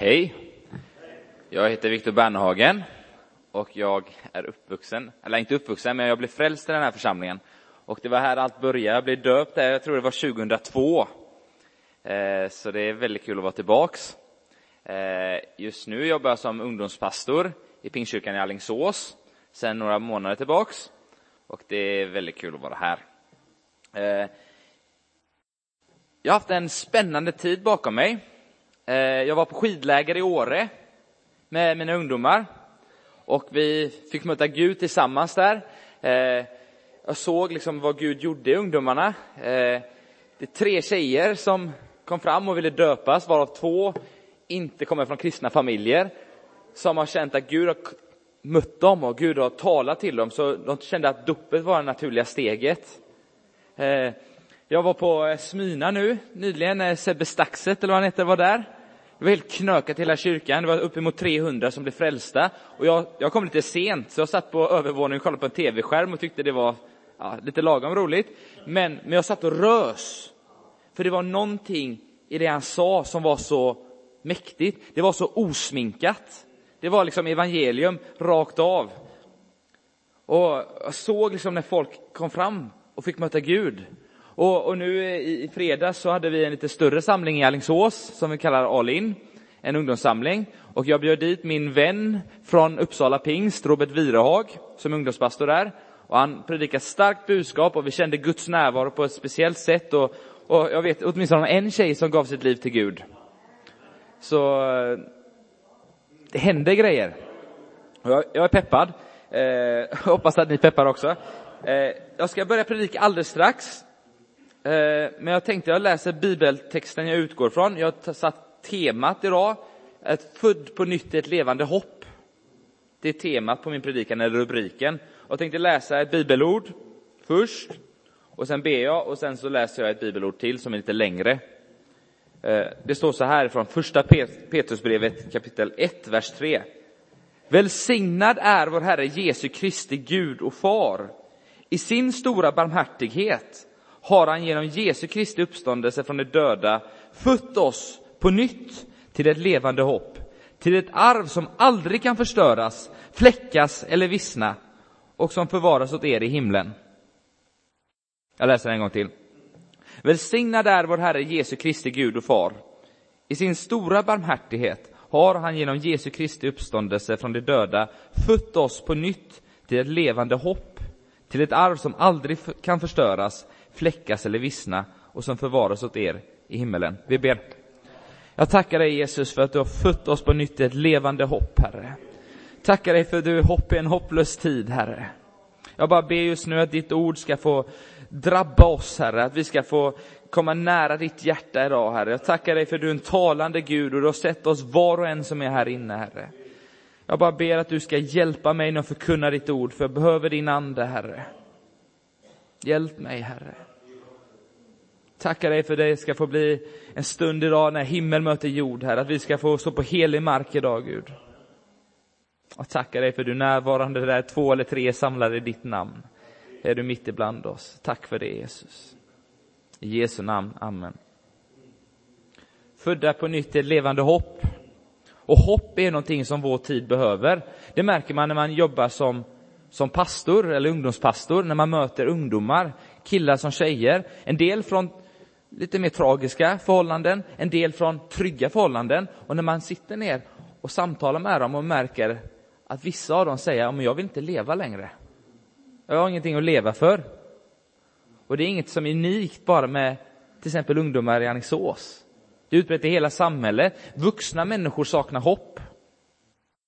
Hej! Jag heter Viktor Bernhagen och jag är uppvuxen, eller inte uppvuxen, men jag blev frälst i den här församlingen. Och det var här allt började. Jag blev döpt där, jag tror det var 2002. Eh, så det är väldigt kul att vara tillbaks. Eh, just nu jobbar jag som ungdomspastor i Pingstkyrkan i Allingsås sedan några månader tillbaks. Och det är väldigt kul att vara här. Eh, jag har haft en spännande tid bakom mig. Eh, jag var på skidläger i Åre med mina ungdomar och vi fick möta Gud tillsammans där. Eh, jag såg liksom vad Gud gjorde i ungdomarna. Eh, det är tre tjejer som kom fram och ville döpas, varav två inte kommer från kristna familjer, som har känt att Gud har mött dem och Gud har talat till dem, så de kände att dopet var det naturliga steget. Jag var på Smyna nu nyligen, när Sebbe Staxet, eller vad han heter, var där. Det var helt knökat hela kyrkan. Det var uppemot 300 som blev frälsta. Och jag, jag kom lite sent, så jag satt på övervåningen och kollade på en tv-skärm och tyckte det var ja, lite lagom roligt. Men, men jag satt och rös. För det var någonting i det han sa som var så mäktigt. Det var så osminkat. Det var liksom evangelium rakt av. Och jag såg liksom när folk kom fram och fick möta Gud. Och, och nu i, i fredags så hade vi en lite större samling i Alingsås som vi kallar All In, en ungdomssamling. Och jag bjöd dit min vän från Uppsala Pingst, Robert Virehag, som ungdomspastor där. Och han predikade starkt budskap och vi kände Guds närvaro på ett speciellt sätt. Och, och jag vet åtminstone en tjej som gav sitt liv till Gud. Så det händer grejer. Jag, jag är peppad. Eh, hoppas att ni peppar också. Eh, jag ska börja predika alldeles strax. Eh, men jag tänkte jag läser bibeltexten jag utgår från. Jag har satt temat idag, ett född på nytt i ett levande hopp. Det är temat på min predikan, eller rubriken. Jag tänkte läsa ett bibelord först, och sen ber jag, och sen så läser jag ett bibelord till som är lite längre. Eh, det står så här från första Petrusbrevet kapitel 1, vers 3. Välsignad är vår Herre Jesu Kristi Gud och Far. I sin stora barmhärtighet har han genom Jesu Kristi uppståndelse från de döda fött oss på nytt till ett levande hopp, till ett arv som aldrig kan förstöras, fläckas eller vissna och som förvaras åt er i himlen. Jag läser en gång till. Välsignad är vår Herre Jesu Kristi Gud och Far. I sin stora barmhärtighet har han genom Jesu Kristi uppståndelse från de döda fött oss på nytt till ett levande hopp, till ett arv som aldrig kan förstöras, fläckas eller vissna och som förvaras åt er i himmelen. Vi ber. Jag tackar dig Jesus för att du har fött oss på nytt i ett levande hopp, Herre. Tackar dig för att du är hopp i en hopplös tid, Herre. Jag bara ber just nu att ditt ord ska få drabba oss, Herre, att vi ska få komma nära ditt hjärta idag, Herre. Jag tackar dig för att du är en talande Gud och du har sett oss var och en som är här inne, Herre. Jag bara ber att du ska hjälpa mig när jag förkunnar ditt ord, för jag behöver din ande, Herre. Hjälp mig, Herre. Tackar dig för det ska få bli en stund idag när himmel möter jord, här. att vi ska få stå på helig mark idag, Gud. Och tackar dig för du är närvarande där två eller tre är samlade i ditt namn. Är du mitt ibland oss. Tack för det, Jesus. I Jesu namn, amen. Födda på nytt i ett levande hopp. Och hopp är någonting som vår tid behöver. Det märker man när man jobbar som, som pastor eller ungdomspastor, när man möter ungdomar, killar som tjejer. En del från lite mer tragiska förhållanden, en del från trygga förhållanden. Och när man sitter ner och samtalar med dem och märker att vissa av dem säger, ja, jag vill inte leva längre. Jag har ingenting att leva för. Och det är inget som är unikt bara med till exempel ungdomar i Alingsås. Det är utbrett i hela samhället. Vuxna människor saknar hopp.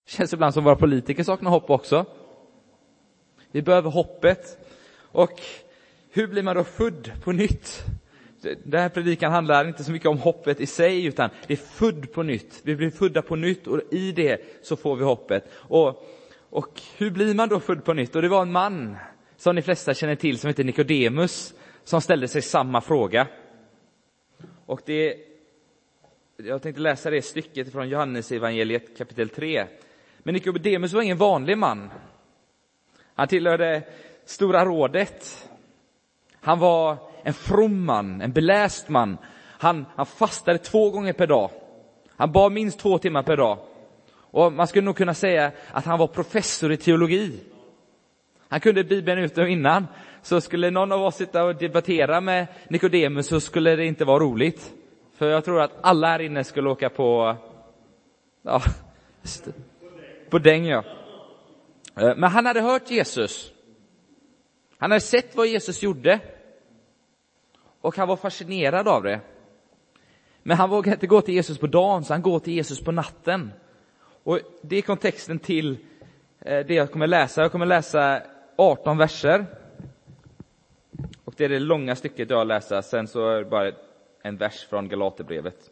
Det känns ibland som våra politiker saknar hopp också. Vi behöver hoppet. Och hur blir man då född på nytt? Den här predikan handlar inte så mycket om hoppet i sig, utan det är född på nytt. Vi blir födda på nytt och i det så får vi hoppet. Och, och hur blir man då född på nytt? Och det var en man, som de flesta känner till, som heter Nikodemus, som ställde sig samma fråga. Och det, jag tänkte läsa det stycket från Johannes evangeliet kapitel 3. Men Nikodemus var ingen vanlig man. Han tillhörde Stora rådet. Han var en from man, en beläst man. Han, han fastade två gånger per dag. Han bad minst två timmar per dag. Och man skulle nog kunna säga att han var professor i teologi. Han kunde Bibeln ut och innan. Så skulle någon av oss sitta och debattera med Nikodemus så skulle det inte vara roligt. För jag tror att alla här inne skulle åka på, ja, på däng ja. Eh, men han hade hört Jesus. Han hade sett vad Jesus gjorde. Och han var fascinerad av det. Men han vågade inte gå till Jesus på dagen, så han går till Jesus på natten. Och det är kontexten till eh, det jag kommer läsa. Jag kommer läsa 18 verser. Och det är det långa stycket jag läser, sen så är det bara en vers från Galaterbrevet.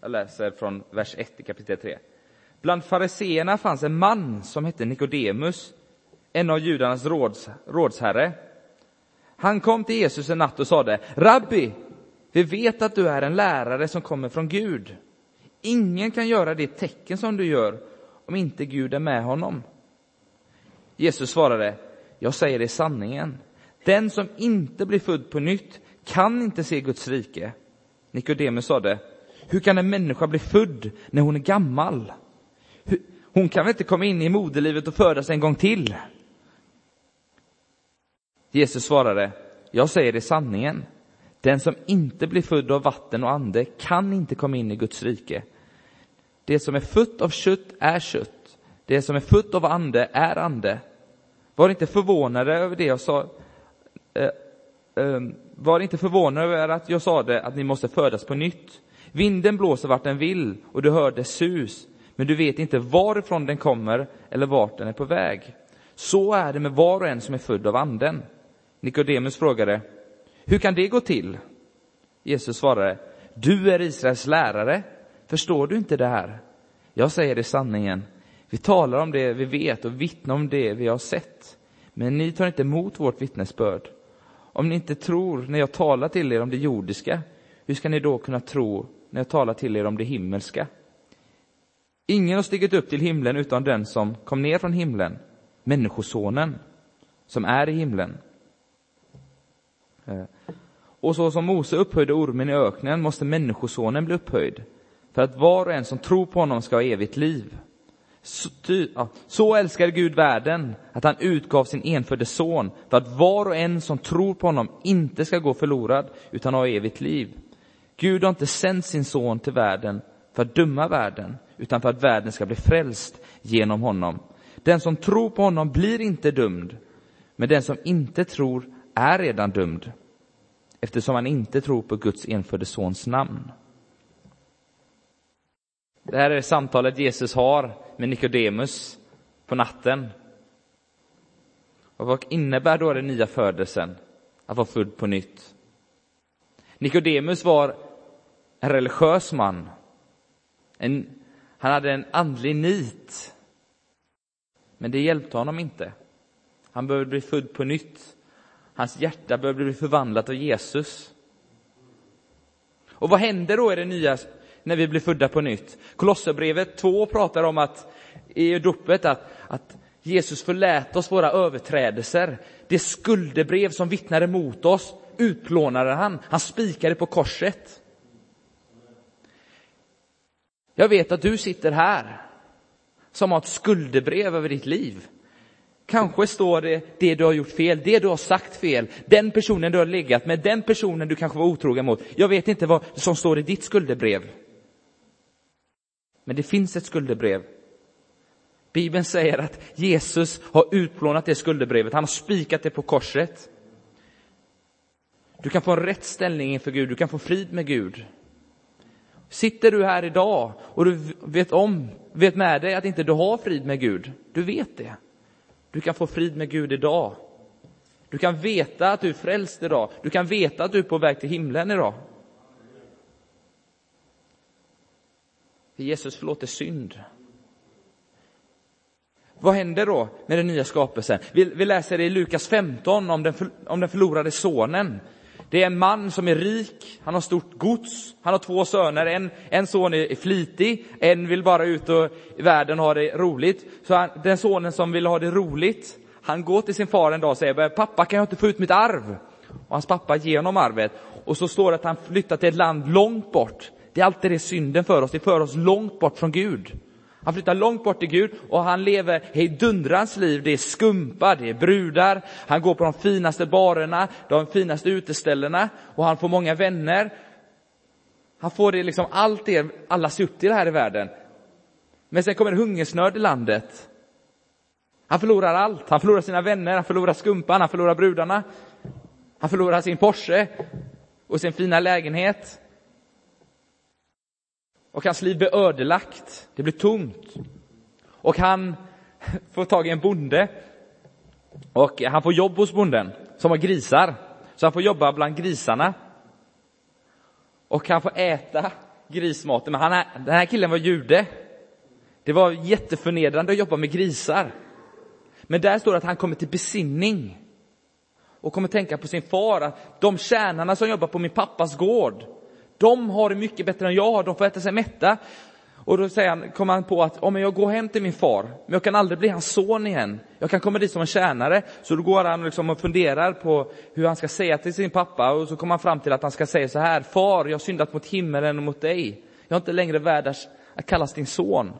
Jag läser från vers 1 i kapitel 3. Bland fariseerna fanns en man som hette Nikodemus, en av judarnas råds, rådsherre. Han kom till Jesus en natt och sade, Rabbi, vi vet att du är en lärare som kommer från Gud. Ingen kan göra det tecken som du gör om inte Gud är med honom. Jesus svarade, jag säger det sanningen. Den som inte blir född på nytt kan inte se Guds rike. Nikodemus sade, hur kan en människa bli född när hon är gammal? Hon kan väl inte komma in i moderlivet och födas en gång till? Jesus svarade, jag säger det sanningen. Den som inte blir född av vatten och ande kan inte komma in i Guds rike. Det som är fött av kött är kött. Det som är fött av ande är ande. Var inte förvånade över det jag sa. Eh, eh, var inte förvånade över att jag sa det, att ni måste födas på nytt. Vinden blåser vart den vill och du hör dess sus, men du vet inte varifrån den kommer eller vart den är på väg. Så är det med var och en som är född av anden. Nikodemus frågade, hur kan det gå till? Jesus svarade, du är Israels lärare. Förstår du inte det här? Jag säger det sanningen. Vi talar om det vi vet och vittnar om det vi har sett. Men ni tar inte emot vårt vittnesbörd. Om ni inte tror när jag talar till er om det jordiska, hur ska ni då kunna tro när jag talar till er om det himmelska? Ingen har stigit upp till himlen utan den som kom ner från himlen, Människosonen, som är i himlen. Eh, och så som Mose upphöjde ormen i öknen måste Människosonen bli upphöjd, för att var och en som tror på honom ska ha evigt liv. Så, ty, ja, så älskade Gud världen att han utgav sin enfödde son för att var och en som tror på honom inte ska gå förlorad utan ha evigt liv. Gud har inte sänt sin son till världen för att döma världen utan för att världen ska bli frälst genom honom. Den som tror på honom blir inte dömd, men den som inte tror är redan dömd eftersom han inte tror på Guds enfödde sons namn. Det här är samtalet Jesus har med Nikodemus på natten. Och vad innebär då den nya födelsen, att vara född på nytt? Nikodemus var en religiös man. En, han hade en andlig nit. Men det hjälpte honom inte. Han behövde bli född på nytt. Hans hjärta behövde bli förvandlat av Jesus. Och vad händer då i det nya när vi blir födda på nytt. Kolosserbrevet 2 pratar om att i dopet att, att Jesus förlät oss våra överträdelser. Det skuldebrev som vittnade mot oss utplånade han. Han spikade på korset. Jag vet att du sitter här som har ett skuldebrev över ditt liv. Kanske står det det du har gjort fel, det du har sagt fel, den personen du har legat med, den personen du kanske var otrogen mot. Jag vet inte vad som står i ditt skuldebrev. Men det finns ett skuldebrev. Bibeln säger att Jesus har utplånat det skuldebrevet. Han har spikat det på korset. Du kan få en rätt ställning inför Gud. Du kan få frid med Gud. Sitter du här idag och du vet om, vet med dig att inte du har frid med Gud. Du vet det. Du kan få frid med Gud idag. Du kan veta att du är frälst idag. Du kan veta att du är på väg till himlen idag. För Jesus förlåter synd. Vad händer då med den nya skapelsen? Vi, vi läser i Lukas 15 om den, om den förlorade sonen. Det är en man som är rik, han har stort gods, han har två söner. En, en son är flitig, en vill bara ut och, i världen och ha det roligt. Så han, den sonen som vill ha det roligt, han går till sin far en dag och säger pappa kan jag inte få ut mitt arv? Och hans pappa ger honom arvet. Och så står det att han flyttar till ett land långt bort Det är alltid det synden för oss, det för oss långt bort från Gud. Han flyttar långt bort till Gud och han lever hejdundrans liv. Det är skumpa, det är brudar, han går på de finaste barerna, de finaste uteställena och han får många vänner. Han får det liksom allt det alla ser upp till här i världen. Men sen kommer hungersnöd i landet. Han förlorar allt. Han förlorar sina vänner, han förlorar skumpan, han förlorar brudarna. Han förlorar sin Porsche och sin fina lägenhet. Och hans liv blir ödelagt. Det blir tomt. Och han får tag i en bonde. Och han får jobb hos bonden som har grisar. Så han får jobba bland grisarna. Och han får äta grismaten. Men han är, den här killen var jude. Det var jätteförnedrande att jobba med grisar. Men där står det att han kommer till besinning och kommer tänka på sin far, att de tjänarna som jobbar på min pappas gård, de har det mycket bättre än jag har, de får äta sig mätta. Och då säger han, kommer han på att om jag går hem till min far, men jag kan aldrig bli hans son igen. Jag kan komma dit som en tjänare. Så då går han liksom och funderar på hur han ska säga till sin pappa och så kommer han fram till att han ska säga så här, far, jag har syndat mot himmelen och mot dig. Jag är inte längre värd att kallas din son.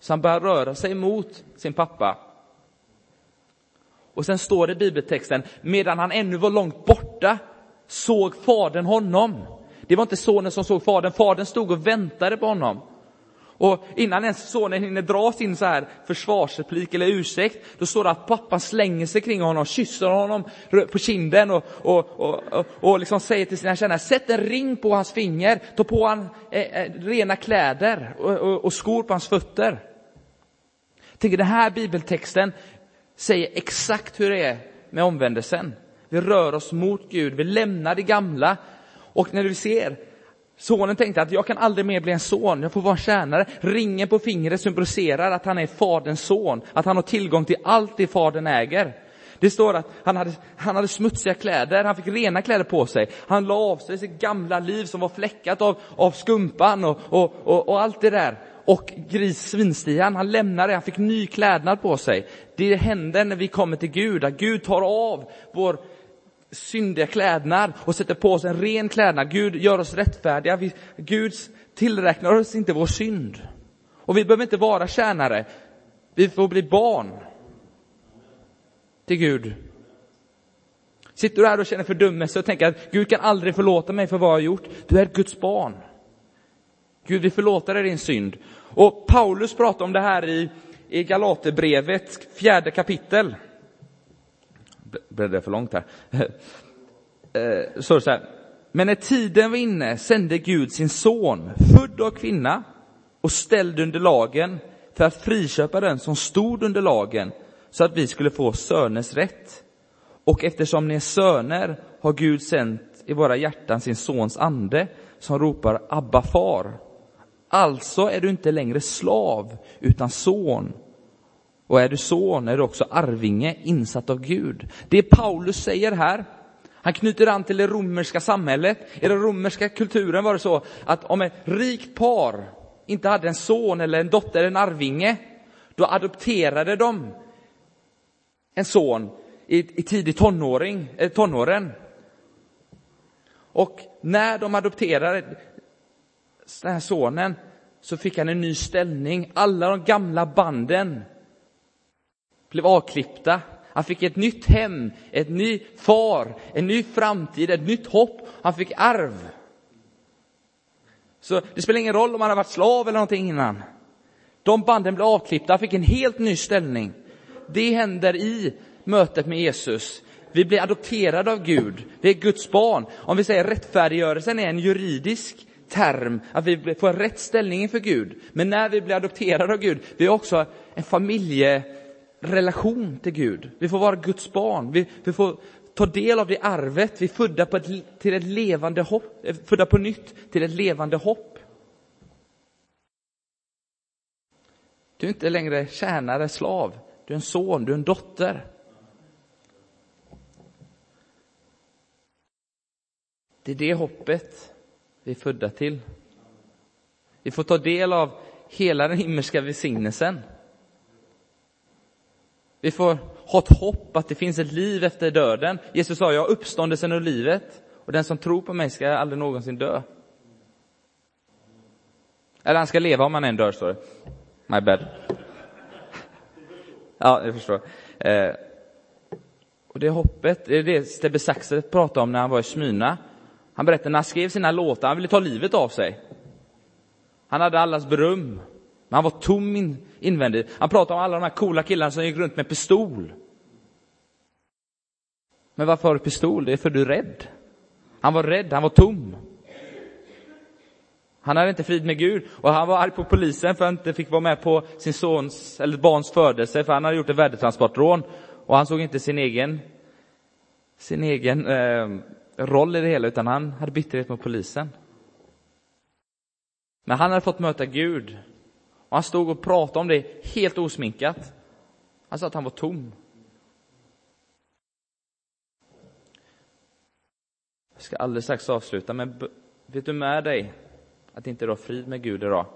Så han börjar röra sig mot sin pappa. Och sen står det i bibeltexten, medan han ännu var långt borta såg fadern honom. Det var inte sonen som såg fadern, fadern stod och väntade på honom. Och innan ens sonen hinner dra sin så här försvarsreplik eller ursäkt, då står det att pappan slänger sig kring honom, kysser honom på kinden och, och, och, och, och liksom säger till sina tjänare, sätt en ring på hans finger, ta på han eh, eh rena kläder och, och, och skor på hans fötter. Tänk, den här bibeltexten säger exakt hur det är med omvändelsen. Vi rör oss mot Gud, vi lämnar det gamla. Och när du ser, sonen tänkte att jag kan aldrig mer bli en son, jag får vara en tjänare. Ringen på fingret symboliserar att han är faderns son, att han har tillgång till allt det fadern äger. Det står att han hade, han hade smutsiga kläder, han fick rena kläder på sig. Han la av sig sitt gamla liv som var fläckat av, av skumpan och, och, och, och allt det där och gris svinstian, han lämnade, det, han fick ny klädnad på sig. Det händer när vi kommer till Gud, att Gud tar av vår syndiga klädnad och sätter på oss en ren klädnad. Gud gör oss rättfärdiga. Vi, Gud tillräknar oss inte vår synd. Och vi behöver inte vara tjänare. Vi får bli barn till Gud. Sitter du här och känner fördömelse och tänker att Gud kan aldrig förlåta mig för vad jag har gjort. Du är ett Guds barn. Gud vill förlåta dig din synd. Och Paulus pratar om det här i, i Galaterbrevet, fjärde kapitel bläddrar jag för långt här? Eh, så så här. Men när tiden var inne sände Gud sin son, född av kvinna och ställd under lagen, för att friköpa den som stod under lagen, så att vi skulle få söners rätt. Och eftersom ni är söner har Gud sänt i våra hjärtan sin sons ande, som ropar Abba far. Alltså är du inte längre slav, utan son. Och är du son är du också arvinge, insatt av Gud. Det Paulus säger här, han knyter an till det romerska samhället. I den romerska kulturen var det så att om ett rikt par inte hade en son eller en dotter, en arvinge, då adopterade de en son i, i tidig tonåring, eh, tonåren. Och när de adopterade, den här sonen, så fick han en ny ställning. Alla de gamla banden blev avklippta. Han fick ett nytt hem, ett ny far, en ny framtid, ett nytt hopp. Han fick arv. Så det spelar ingen roll om han har varit slav eller någonting innan. De banden blev avklippta, han fick en helt ny ställning. Det händer i mötet med Jesus. Vi blir adopterade av Gud. Vi är Guds barn. Om vi säger rättfärdiggörelsen är en juridisk term, att vi får rätt ställning inför Gud. Men när vi blir adopterade av Gud, vi har också en familje relation till Gud. Vi får vara Guds barn. Vi, vi får ta del av det arvet. Vi är födda på ett, till ett levande hopp, födda på nytt till ett levande hopp. Du är inte längre tjänare, slav. Du är en son, du är en dotter. Det är det hoppet vi är födda till. Vi får ta del av hela den himmelska välsignelsen. Vi får ha ett hopp att det finns ett liv efter döden. Jesus sa, jag har uppståndelsen och livet och den som tror på mig ska aldrig någonsin dö. Eller han ska leva om han än dör, står det. My bad. Ja, jag förstår. Eh, och det hoppet, det är det Stebbe Saxet pratade om när han var i Smyna. Han berättade när han skrev sina låtar, han ville ta livet av sig. Han hade allas beröm, men han var tom in, invändigt. Han pratade om alla de här coola killarna som gick runt med pistol. Men varför har du pistol? Det är för du är rädd. Han var rädd, han var tom. Han hade inte frid med Gud och han var arg på polisen för att han inte fick vara med på sin sons eller barns födelse för han hade gjort ett värdetransportrån och han såg inte sin egen, sin egen eh, roll i det hela utan han hade bitterhet mot polisen. Men han hade fått möta Gud och han stod och pratade om det helt osminkat. Han sa att han var tom. Jag ska alldeles strax avsluta, men vet du med dig att inte du har frid med Gud idag?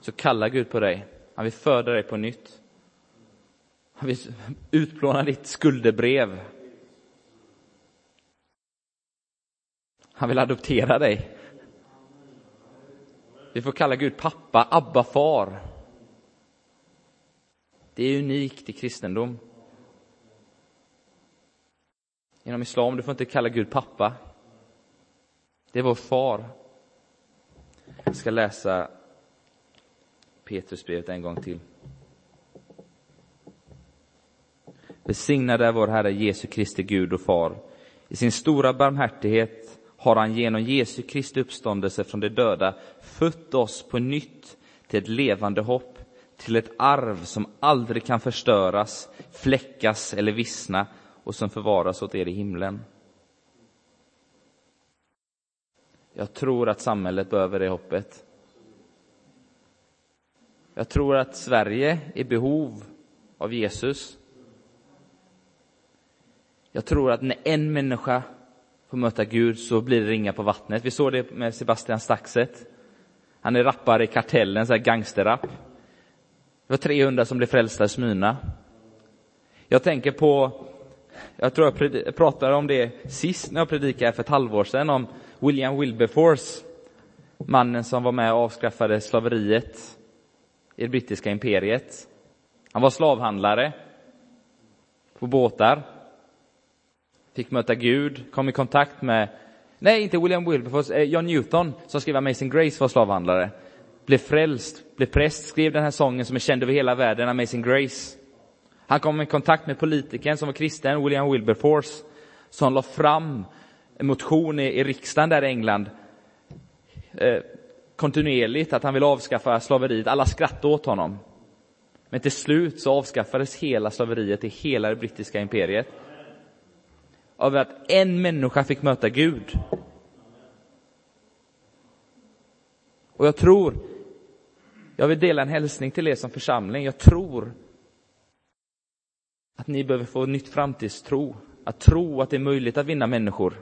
Så kallar Gud på dig. Han vill föda dig på nytt. Han vill utplåna ditt skuldebrev. Han vill adoptera dig. Vi får kalla Gud pappa, Abba, far. Det är unikt i kristendom. Inom islam, du får inte kalla Gud pappa. Det är vår far. Jag ska läsa Petrusbrevet en gång till. Välsignad är vår Herre Jesu Kristi Gud och Far. I sin stora barmhärtighet har han genom Jesu Kristi uppståndelse från de döda fött oss på nytt till ett levande hopp, till ett arv som aldrig kan förstöras, fläckas eller vissna och som förvaras åt er i himlen. Jag tror att samhället behöver det hoppet. Jag tror att Sverige är i behov av Jesus. Jag tror att när en människa får möta Gud så blir det ringa på vattnet. Vi såg det med Sebastian Staxet. Han är rappare i Kartellen, så här gangsterrap. Det var 300 som blev frälsta i Smyna. Jag tänker på, jag tror jag pratade om det sist när jag predikade för ett halvår sedan, om William Wilberforce, mannen som var med och avskaffade slaveriet i det brittiska imperiet. Han var slavhandlare på båtar, fick möta Gud, kom i kontakt med, nej inte William Wilberforce, eh, John Newton som skrev Amazing Grace var slavhandlare. Blev frälst, blev präst, skrev den här sången som är känd över hela världen, Amazing Grace. Han kom i kontakt med politikern som var kristen, William Wilberforce, som la fram en motion i, i riksdagen där i England eh, kontinuerligt att han vill avskaffa slaveriet. Alla skrattade åt honom. Men till slut så avskaffades hela slaveriet i hela det brittiska imperiet. Av att en människa fick möta Gud. Och jag tror, jag vill dela en hälsning till er som församling. Jag tror att ni behöver få nytt framtidstro. Att tro att det är möjligt att vinna människor.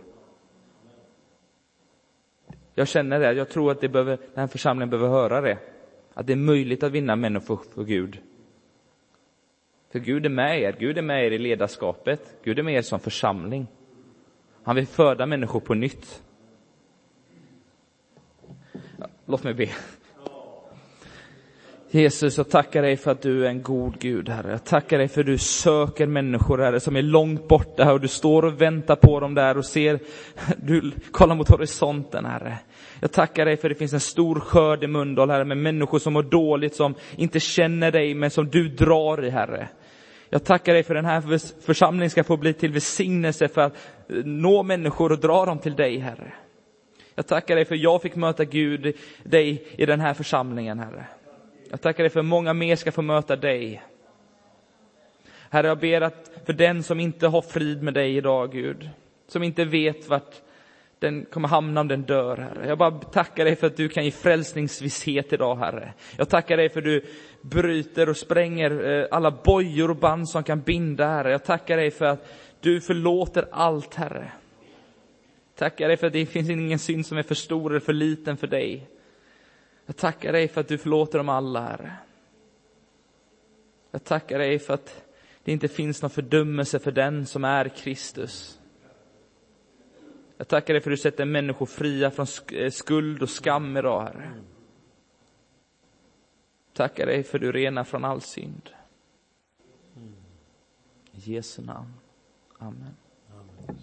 Jag känner det, jag tror att det behöver, den här församlingen behöver höra det. Att det är möjligt att vinna människor för Gud. För Gud är med er, Gud är med er i ledarskapet, Gud är med er som församling. Han vill föda människor på nytt. Låt mig be. Jesus, jag tackar dig för att du är en god Gud, Herre. Jag tackar dig för att du söker människor, Herre, som är långt borta och du står och väntar på dem där och ser, du kollar mot horisonten, Herre. Jag tackar dig för att det finns en stor skörd i Mölndal, Herre, med människor som mår dåligt, som inte känner dig, men som du drar i, Herre. Jag tackar dig för den här församlingen ska få bli till välsignelse för att eh, nå människor och dra dem till dig, Herre. Jag tackar dig för att jag fick möta Gud, dig i den här församlingen, Herre. Jag tackar dig för att många mer ska få möta dig. Herre, jag ber att för den som inte har frid med dig idag, Gud, som inte vet vart den kommer hamna om den dör, Herre. Jag bara tackar dig för att du kan ge frälsningsvisshet idag, Herre. Jag tackar dig för att du bryter och spränger eh, alla bojor och band som kan binda, Herre. Jag tackar dig för att du förlåter allt, Herre. Tackar dig för att det finns ingen synd som är för stor eller för liten för dig. Jag tackar dig för att du förlåter dem alla, Herre. Jag tackar dig för att det inte finns någon fördömelse för den som är Kristus. Jag tackar dig för att du sätter människor fria från eh, skuld och skam idag, Herre. Tackar dig för att du renar från all synd. I Jesu namn. Amen. Amen.